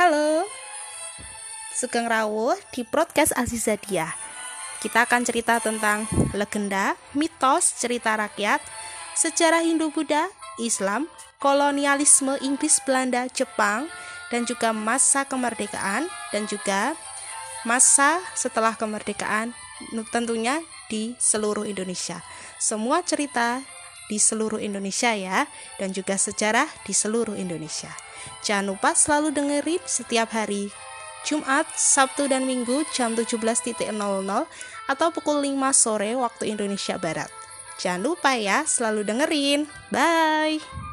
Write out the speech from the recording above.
Halo, Sugeng Rawuh di podcast Azizadia. Kita akan cerita tentang legenda, mitos, cerita rakyat, sejarah Hindu-Buddha, Islam, kolonialisme Inggris, Belanda, Jepang, dan juga masa kemerdekaan, dan juga masa setelah kemerdekaan, tentunya di seluruh Indonesia. Semua cerita di seluruh Indonesia ya, dan juga sejarah di seluruh Indonesia. Jangan lupa selalu dengerin setiap hari Jumat, Sabtu, dan Minggu jam 17.00 atau pukul 5 sore waktu Indonesia Barat. Jangan lupa ya, selalu dengerin. Bye!